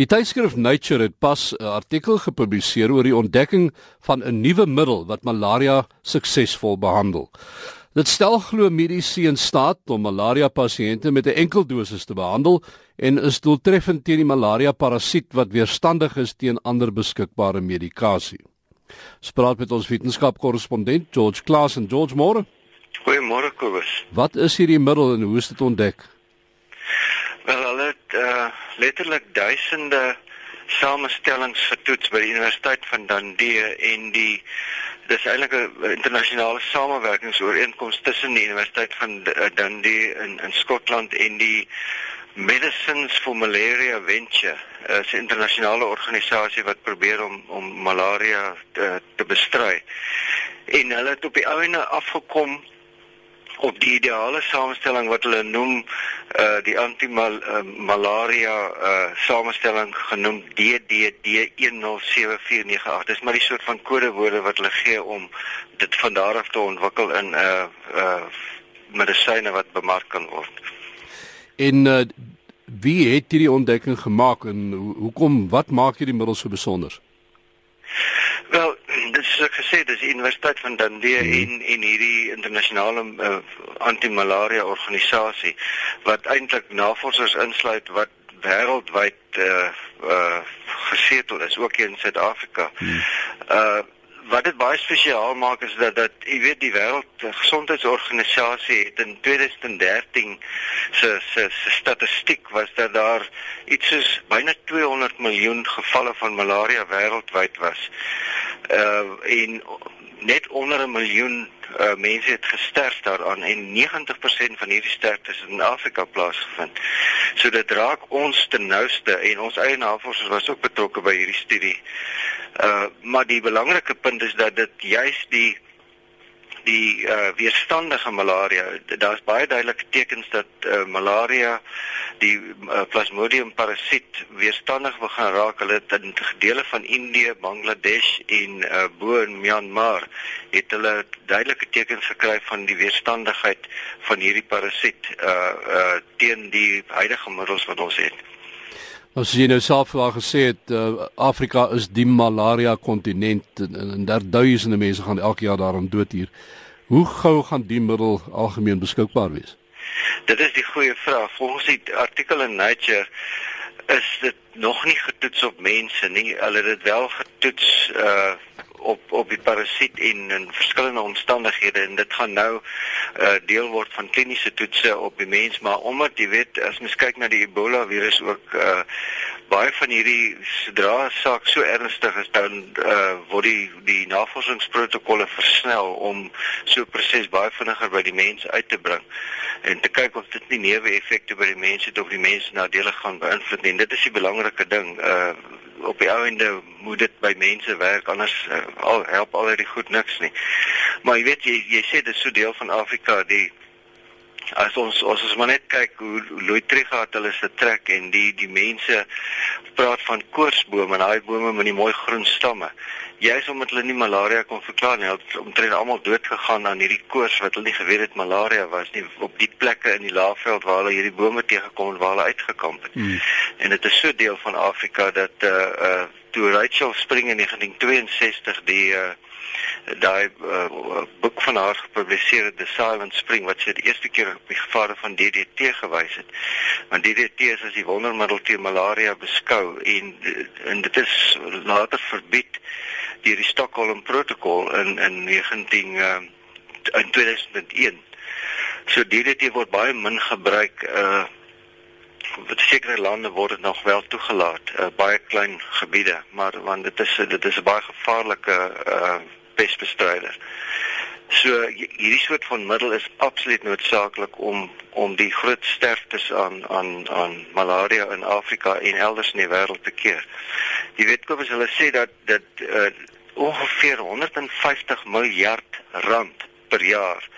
Die tydskrif Nature het pas 'n artikel gepubliseer oor die ontdekking van 'n nuwe middel wat malaria suksesvol behandel. Dit stel glo mediese in staat om malaria pasiënte met 'n enkel dosis te behandel en is doeltreffend teen die malaria parasiet wat weerstandig is teen ander beskikbare medikasie. Spraak met ons wetenskapkorrespondent George Klaas en George Moore. Goeiemôre Kobus. Wat is hierdie middel en hoe is dit ontdek? Wel hulle het uh, letterlik duisende samestellings getoets by die Universiteit van Dundee en die dis eintlik 'n internasionale samewerkingsooreenkoms tussen die Universiteit van eh, Dundee in in Skotland en die Medicines for Malaria Venture, eh, 'n internasionale organisasie wat probeer om om malaria te, te bestry. En hulle het op die ouene afgekom op die ideale samestelling wat hulle noem uh die anti-malaria uh samestelling genoem DDD107498. Dis maar die soort van kodewoorde wat hulle gee om dit van daar af te ontwikkel in uh, uh medisyne wat bemark kan word. En uh wie het hierdie ontdekking gemaak en hoekom wat maak hierdie middel so besonder? Wel, is ek gesê dis die Universiteit van Dundee hmm. en en hierdie internasionale uh, anti-malaria organisasie wat eintlik navorsers insluit wat wêreldwyd uh, uh, gesetel is ook hier in Suid-Afrika. Hmm. Uh wat dit baie spesiaal maak is dat dat jy weet die wêreld gesondheidsorganisasie het in 2013 se se se statistiek was dat daar iets soos byna 200 miljoen gevalle van malaria wêreldwyd was. Uh en net onder 'n miljoen uh, mense het gesterf daaraan en 90% van hierdie sterftes in Afrika plaasgevind. So dit raak ons ten nouste en ons eie navorsers was ook betrokke by hierdie studie. Uh maar die belangrike punt is dat dit juis die die uh, weerstandige malaria. Daar's baie duidelike tekens dat uh, malaria die uh, plasmodium parasiet weerstandig begin raak. Hulle het in gedele van Indië, Bangladesh en uh, bo in Myanmar het hulle duidelike tekens gekry van die weerstandigheid van hierdie parasiet uh, uh, teen die huidige middels wat ons het Ons sien nou self al gesê het uh, Afrika is die malaria kontinent en, en daar duisende mense gaan elke jaar daaraan dood hier. Hoe gou gaan die middel algemeen beskikbaar wees? Dit is die goeie vraag. Volgens die artikel in Nature is dit nog nie getoets op mense nie. Hulle het dit wel getoets uh op op die parasiet en in verskillende omstandighede en dit gaan nou uh deel word van kliniese toetse op die mens maar omdat jy weet as mens kyk na die Ebola virus ook uh baie van hierdie sodra saak so ernstig is dan uh word die die navorsingsprotokolle versnel om so proses baie vinniger by die mens uit te bring en te kyk of dit nie neeweffekte by die mense het of die mense nadelig gaan beïnvloed nie. Dit is die belangrike ding. Uh op die ou ende moet dit by mense werk anders uh, al help al hierdie goed niks nie. Maar jy weet jy jy sê dit is so deel van Afrika die as ons as ons maar net kyk hoe Louitriga het hulle se trek en die die mense praat van koorsbome en daai bome met die mooi groen stamme. Juist omdat hulle nie malaria kon verklaar nie, het omtrent almal dood gegaan aan hierdie koors wat hulle nie geweet het malaria was nie op die plekke in die laafveld waar hulle hierdie bome teëgekom het waar hulle uitgekamp het. Hmm. En dit is so deel van Afrika dat uh uh toe Rachel Spring in 1962 die uh daai uh, boek van haar gepubliseer het The Silent Spring wat sy die eerste keer op die gevare van DDT gewys het. Want DDT is as die wondermiddel teen malaria beskou en en dit is later verbied deur die Stockholm protokol in in 19 uh, in 2001. So DDT word baie min gebruik uh sekere lande word dit nog wel toegelaat, uh, baie klein gebiede, maar want dit is dit is 'n baie gevaarlike uh pestbestryder. So hierdie soort van middel is absoluut noodsaaklik om om die groot sterftes aan aan aan malaria in Afrika en elders in die wêreld te keer. Jy weet kom as hulle sê dat dit uh, ongeveer 150 miljard rand per jaar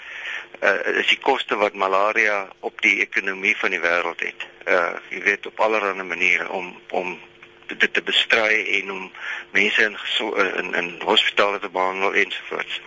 uh, is die koste wat malaria op die ekonomie van die wêreld het. Uh jy weet op allerlei maniere om om dit te bestry en om mense in in in hospitale te behandel ensovoorts.